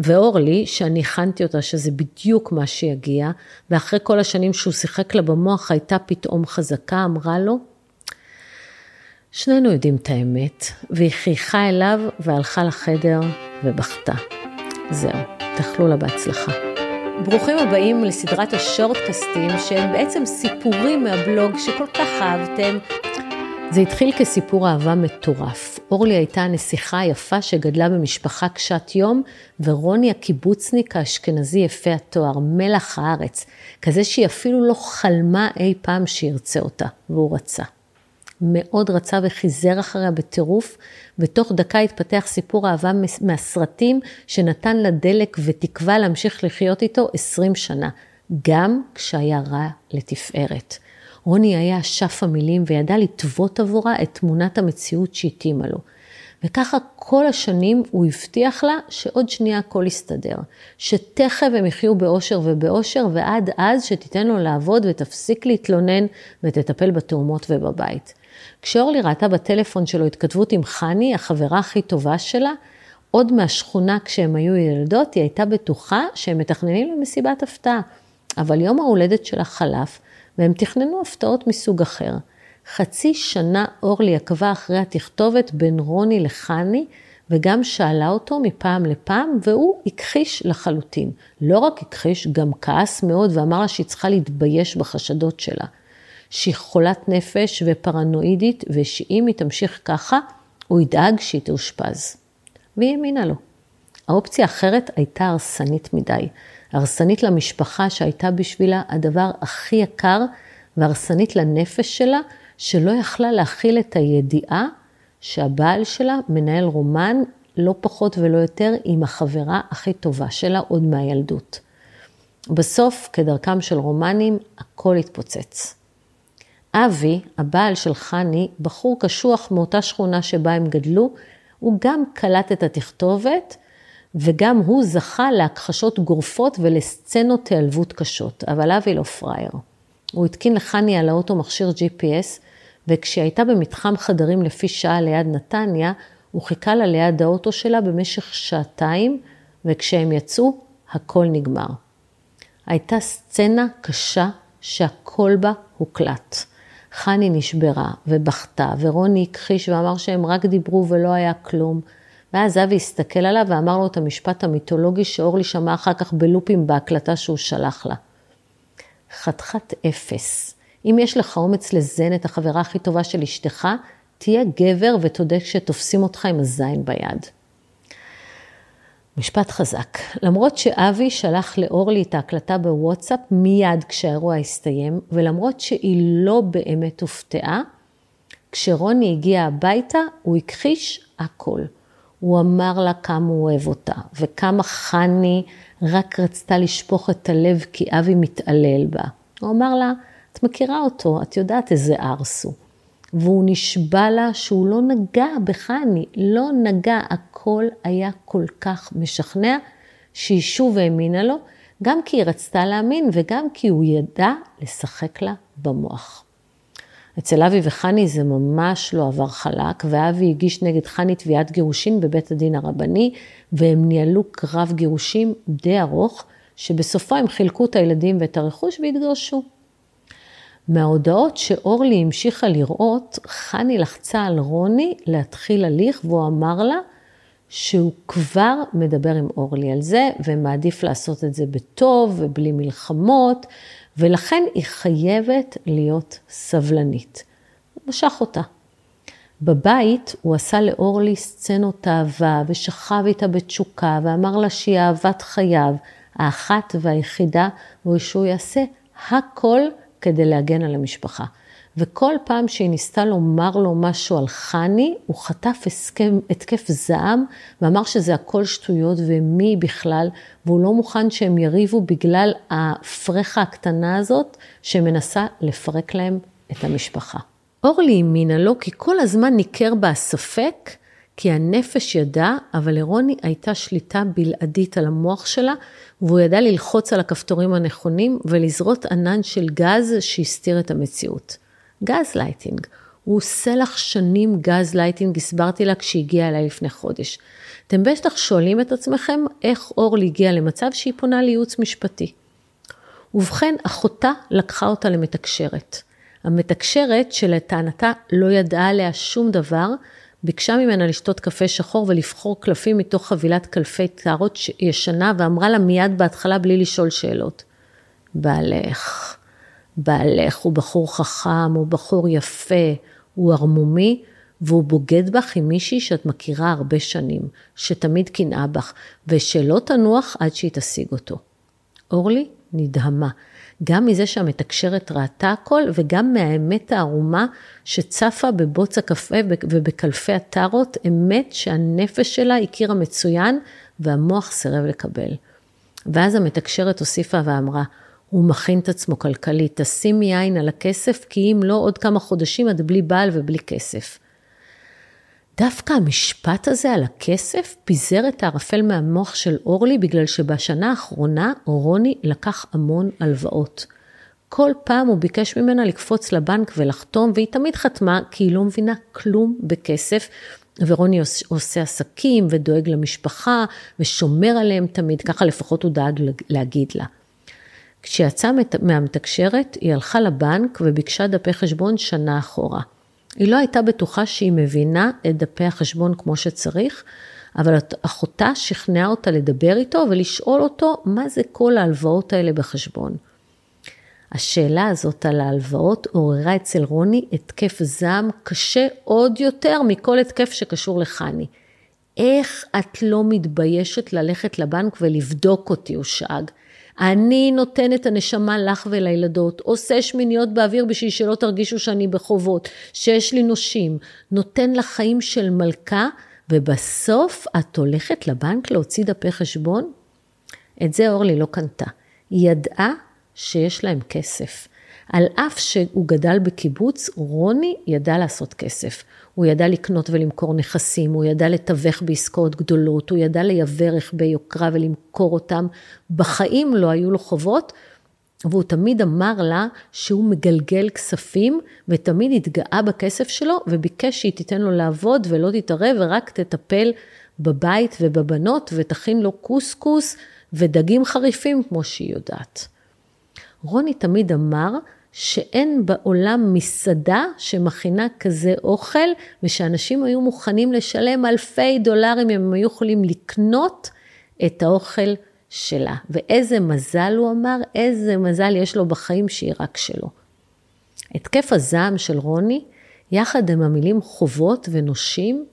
ואורלי, שאני הכנתי אותה שזה בדיוק מה שיגיע, ואחרי כל השנים שהוא שיחק לה במוח הייתה פתאום חזקה, אמרה לו, שנינו יודעים את האמת, והיא חייכה אליו והלכה לחדר ובכתה. זהו, תאכלו לה בהצלחה. ברוכים הבאים לסדרת השורטקסטים שהם בעצם סיפורים מהבלוג שכל כך אהבתם. זה התחיל כסיפור אהבה מטורף. אורלי הייתה הנסיכה היפה שגדלה במשפחה קשת יום, ורוני הקיבוצניק האשכנזי יפה התואר, מלח הארץ, כזה שהיא אפילו לא חלמה אי פעם שירצה אותה, והוא רצה. מאוד רצה וחיזר אחריה בטירוף, ותוך דקה התפתח סיפור אהבה מהסרטים שנתן לה דלק ותקווה להמשיך לחיות איתו 20 שנה, גם כשהיה רע לתפארת. רוני היה אשף המילים וידע לטוות עבורה את תמונת המציאות שהתאימה לו. וככה כל השנים הוא הבטיח לה שעוד שנייה הכל יסתדר, שתכף הם יחיו באושר ובאושר, ועד אז שתיתן לו לעבוד ותפסיק להתלונן ותטפל בתאומות ובבית. כשאורלי ראתה בטלפון שלו התכתבות עם חני, החברה הכי טובה שלה, עוד מהשכונה כשהם היו ילדות, היא הייתה בטוחה שהם מתכננים למסיבת הפתעה. אבל יום ההולדת שלה חלף, והם תכננו הפתעות מסוג אחר. חצי שנה אורלי עקבה אחרי התכתובת בין רוני לחני, וגם שאלה אותו מפעם לפעם, והוא הכחיש לחלוטין. לא רק הכחיש, גם כעס מאוד ואמר לה שהיא צריכה להתבייש בחשדות שלה. שהיא חולת נפש ופרנואידית, ושאם היא תמשיך ככה, הוא ידאג שהיא תאושפז. והיא האמינה לו. האופציה האחרת הייתה הרסנית מדי. הרסנית למשפחה שהייתה בשבילה הדבר הכי יקר, והרסנית לנפש שלה, שלא יכלה להכיל את הידיעה שהבעל שלה מנהל רומן לא פחות ולא יותר עם החברה הכי טובה שלה עוד מהילדות. בסוף, כדרכם של רומנים, הכל התפוצץ. אבי, הבעל של חני, בחור קשוח מאותה שכונה שבה הם גדלו, הוא גם קלט את התכתובת, וגם הוא זכה להכחשות גורפות ולסצנות היעלבות קשות, אבל אבי לא פראייר. הוא התקין לחני על האוטו מכשיר GPS, וכשהייתה במתחם חדרים לפי שעה ליד נתניה, הוא חיכה לה ליד האוטו שלה במשך שעתיים, וכשהם יצאו, הכל נגמר. הייתה סצנה קשה שהכל בה הוקלט. חני נשברה ובכתה, ורוני הכחיש ואמר שהם רק דיברו ולא היה כלום. ואז אבי הסתכל עליו ואמר לו את המשפט המיתולוגי שאורלי שמעה אחר כך בלופים בהקלטה שהוא שלח לה. חתיכת אפס. אם יש לך אומץ לזן את החברה הכי טובה של אשתך, תהיה גבר ותודה כשתופסים אותך עם הזין ביד. משפט חזק. למרות שאבי שלח לאורלי את ההקלטה בוואטסאפ מיד כשהאירוע הסתיים, ולמרות שהיא לא באמת הופתעה, כשרוני הגיע הביתה, הוא הכחיש הכל. הוא אמר לה כמה הוא אוהב אותה, וכמה חני רק רצתה לשפוך את הלב כי אבי מתעלל בה. הוא אמר לה, את מכירה אותו, את יודעת איזה ארס הוא. והוא נשבע לה שהוא לא נגע בחני, לא נגע, הכל היה כל כך משכנע, שהיא שוב האמינה לו, גם כי היא רצתה להאמין וגם כי הוא ידע לשחק לה במוח. אצל אבי וחני זה ממש לא עבר חלק, ואבי הגיש נגד חני תביעת גירושין בבית הדין הרבני, והם ניהלו קרב גירושים די ארוך, שבסופו הם חילקו את הילדים ואת הרכוש והתגרשו. מההודעות שאורלי המשיכה לראות, חני לחצה על רוני להתחיל הליך, והוא אמר לה שהוא כבר מדבר עם אורלי על זה, ומעדיף לעשות את זה בטוב ובלי מלחמות, ולכן היא חייבת להיות סבלנית. הוא משך אותה. בבית הוא עשה לאורלי סצנות אהבה, ושכב איתה בתשוקה, ואמר לה שהיא אהבת חייו, האחת והיחידה, ושהוא יעשה הכל כדי להגן על המשפחה. וכל פעם שהיא ניסתה לומר לו משהו על חני, הוא חטף הסכם, התקף זעם ואמר שזה הכל שטויות ומי בכלל, והוא לא מוכן שהם יריבו בגלל הפרחה הקטנה הזאת שמנסה לפרק להם את המשפחה. אורלי האמינה לו כי כל הזמן ניקר בה הספק, כי הנפש ידעה, אבל לרוני הייתה שליטה בלעדית על המוח שלה, והוא ידע ללחוץ על הכפתורים הנכונים ולזרות ענן של גז שהסתיר את המציאות. גז לייטינג. הוא עושה לך שנים גז לייטינג, הסברתי לה כשהגיעה אליי לפני חודש. אתם בטח שואלים את עצמכם איך אורלי הגיעה למצב שהיא פונה לייעוץ משפטי. ובכן, אחותה לקחה אותה למתקשרת. המתקשרת, שלטענתה לא ידעה עליה שום דבר, ביקשה ממנה לשתות קפה שחור ולבחור קלפים מתוך חבילת קלפי טהרות ישנה, ואמרה לה מיד בהתחלה בלי לשאול שאלות. בעלך, בעלך הוא בחור חכם, הוא בחור יפה, הוא ערמומי, והוא בוגד בך עם מישהי שאת מכירה הרבה שנים, שתמיד קנאה בך, ושלא תנוח עד שהיא תשיג אותו. אורלי נדהמה, גם מזה שהמתקשרת ראתה הכל, וגם מהאמת הערומה שצפה בבוץ הקפה ובקלפי הטארות, אמת שהנפש שלה הכירה מצוין, והמוח סירב לקבל. ואז המתקשרת הוסיפה ואמרה, הוא מכין את עצמו כלכלית, תשימי עין על הכסף, כי אם לא, עוד כמה חודשים את בלי בעל ובלי כסף. דווקא המשפט הזה על הכסף פיזר את הערפל מהמוח של אורלי, בגלל שבשנה האחרונה רוני לקח המון הלוואות. כל פעם הוא ביקש ממנה לקפוץ לבנק ולחתום, והיא תמיד חתמה, כי היא לא מבינה כלום בכסף. ורוני עושה עסקים ודואג למשפחה ושומר עליהם תמיד, ככה לפחות הוא דאג להגיד לה. כשיצאה מהמתקשרת, היא הלכה לבנק וביקשה דפי חשבון שנה אחורה. היא לא הייתה בטוחה שהיא מבינה את דפי החשבון כמו שצריך, אבל אחותה שכנעה אותה לדבר איתו ולשאול אותו מה זה כל ההלוואות האלה בחשבון. השאלה הזאת על ההלוואות עוררה אצל רוני התקף זעם קשה עוד יותר מכל התקף שקשור לחני. איך את לא מתביישת ללכת לבנק ולבדוק אותי, הוא שאג. אני נותן את הנשמה לך ולילדות, עושה שמיניות באוויר בשביל שלא תרגישו שאני בחובות, שיש לי נושים, נותן לך חיים של מלכה, ובסוף את הולכת לבנק להוציא דפי חשבון? את זה אורלי לא קנתה. היא ידעה שיש להם כסף. על אף שהוא גדל בקיבוץ, רוני ידע לעשות כסף. הוא ידע לקנות ולמכור נכסים, הוא ידע לתווך בעסקאות גדולות, הוא ידע לייבא רכבי יוקרה ולמכור אותם. בחיים לא היו לו חובות, והוא תמיד אמר לה שהוא מגלגל כספים, ותמיד התגאה בכסף שלו, וביקש שהיא תיתן לו לעבוד ולא תתערב, ורק תטפל בבית ובבנות, ותכין לו קוסקוס ודגים חריפים כמו שהיא יודעת. רוני תמיד אמר שאין בעולם מסעדה שמכינה כזה אוכל, ושאנשים היו מוכנים לשלם אלפי דולרים אם הם היו יכולים לקנות את האוכל שלה. ואיזה מזל, הוא אמר, איזה מזל יש לו בחיים שהיא רק שלו. התקף הזעם של רוני, יחד עם המילים חובות ונושים,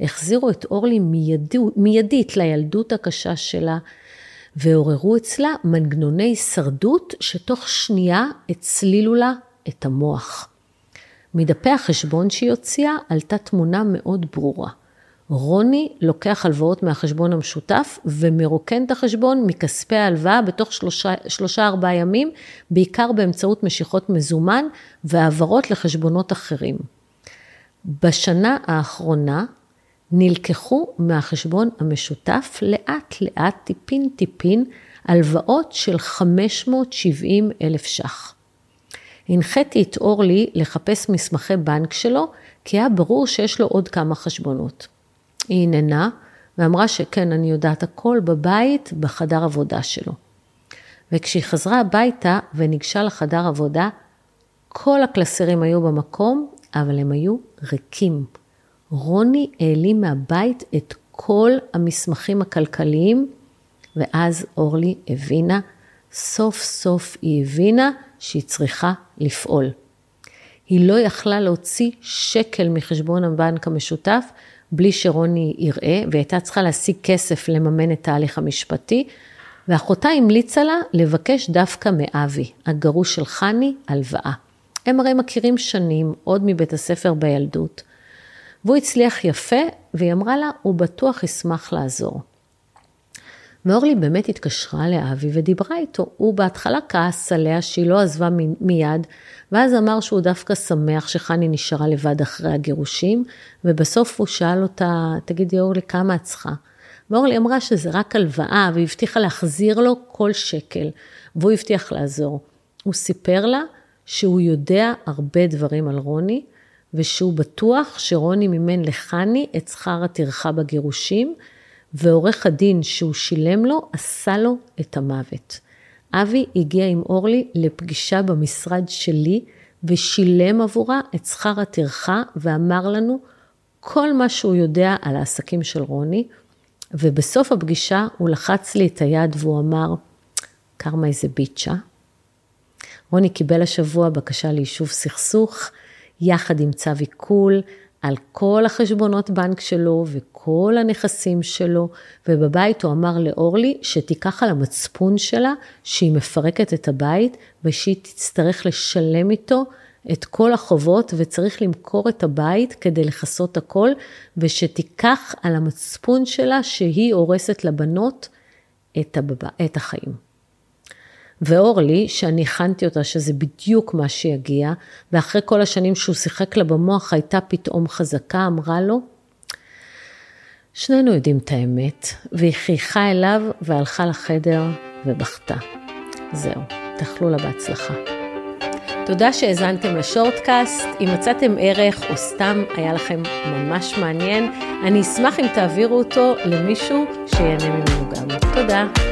החזירו את אורלי מיידי, מיידית לילדות הקשה שלה, ועוררו אצלה מנגנוני הישרדות שתוך שנייה הצלילו לה את המוח. מדפי החשבון שהיא הוציאה עלתה תמונה מאוד ברורה. רוני לוקח הלוואות מהחשבון המשותף ומרוקן את החשבון מכספי ההלוואה בתוך שלושה, שלושה ארבעה ימים, בעיקר באמצעות משיכות מזומן והעברות לחשבונות אחרים. בשנה האחרונה נלקחו מהחשבון המשותף לאט לאט, טיפין טיפין, הלוואות של 570 אלף ש"ח. הנחיתי את אורלי לחפש מסמכי בנק שלו, כי היה ברור שיש לו עוד כמה חשבונות. היא הננה ואמרה שכן, אני יודעת הכל בבית, בחדר עבודה שלו. וכשהיא חזרה הביתה וניגשה לחדר עבודה, כל הקלסרים היו במקום, אבל הם היו ריקים. רוני העלים מהבית את כל המסמכים הכלכליים, ואז אורלי הבינה, סוף סוף היא הבינה שהיא צריכה לפעול. היא לא יכלה להוציא שקל מחשבון הבנק המשותף בלי שרוני יראה, והייתה צריכה להשיג כסף לממן את ההליך המשפטי, ואחותה המליצה לה לבקש דווקא מאבי, הגרוש של חני, הלוואה. הם הרי מכירים שנים, עוד מבית הספר בילדות. והוא הצליח יפה, והיא אמרה לה, הוא בטוח ישמח לעזור. ואורלי באמת התקשרה לאבי ודיברה איתו. הוא בהתחלה כעס עליה שהיא לא עזבה מיד, ואז אמר שהוא דווקא שמח שחני נשארה לבד אחרי הגירושים, ובסוף הוא שאל אותה, תגידי אורלי, כמה את צריכה? ואורלי אמרה שזה רק הלוואה, והבטיחה להחזיר לו כל שקל, והוא הבטיח לעזור. הוא סיפר לה שהוא יודע הרבה דברים על רוני, ושהוא בטוח שרוני מימן לחני את שכר הטרחה בגירושים, ועורך הדין שהוא שילם לו עשה לו את המוות. אבי הגיע עם אורלי לפגישה במשרד שלי ושילם עבורה את שכר הטרחה ואמר לנו כל מה שהוא יודע על העסקים של רוני, ובסוף הפגישה הוא לחץ לי את היד והוא אמר, קרמה איזה ביצ'ה. רוני קיבל השבוע בקשה ליישוב סכסוך, יחד עם צו עיכול, על כל החשבונות בנק שלו וכל הנכסים שלו, ובבית הוא אמר לאורלי שתיקח על המצפון שלה שהיא מפרקת את הבית ושהיא תצטרך לשלם איתו את כל החובות וצריך למכור את הבית כדי לכסות הכל, ושתיקח על המצפון שלה שהיא הורסת לבנות את, הבב... את החיים. ואורלי, שאני הכנתי אותה שזה בדיוק מה שיגיע, ואחרי כל השנים שהוא שיחק לה במוח הייתה פתאום חזקה, אמרה לו, שנינו יודעים את האמת, והיא חייכה אליו והלכה לחדר ובכתה. זהו, תאכלו לה בהצלחה. תודה שהאזנתם לשורטקאסט, אם מצאתם ערך או סתם היה לכם ממש מעניין, אני אשמח אם תעבירו אותו למישהו שיהנה ממנו גם. תודה.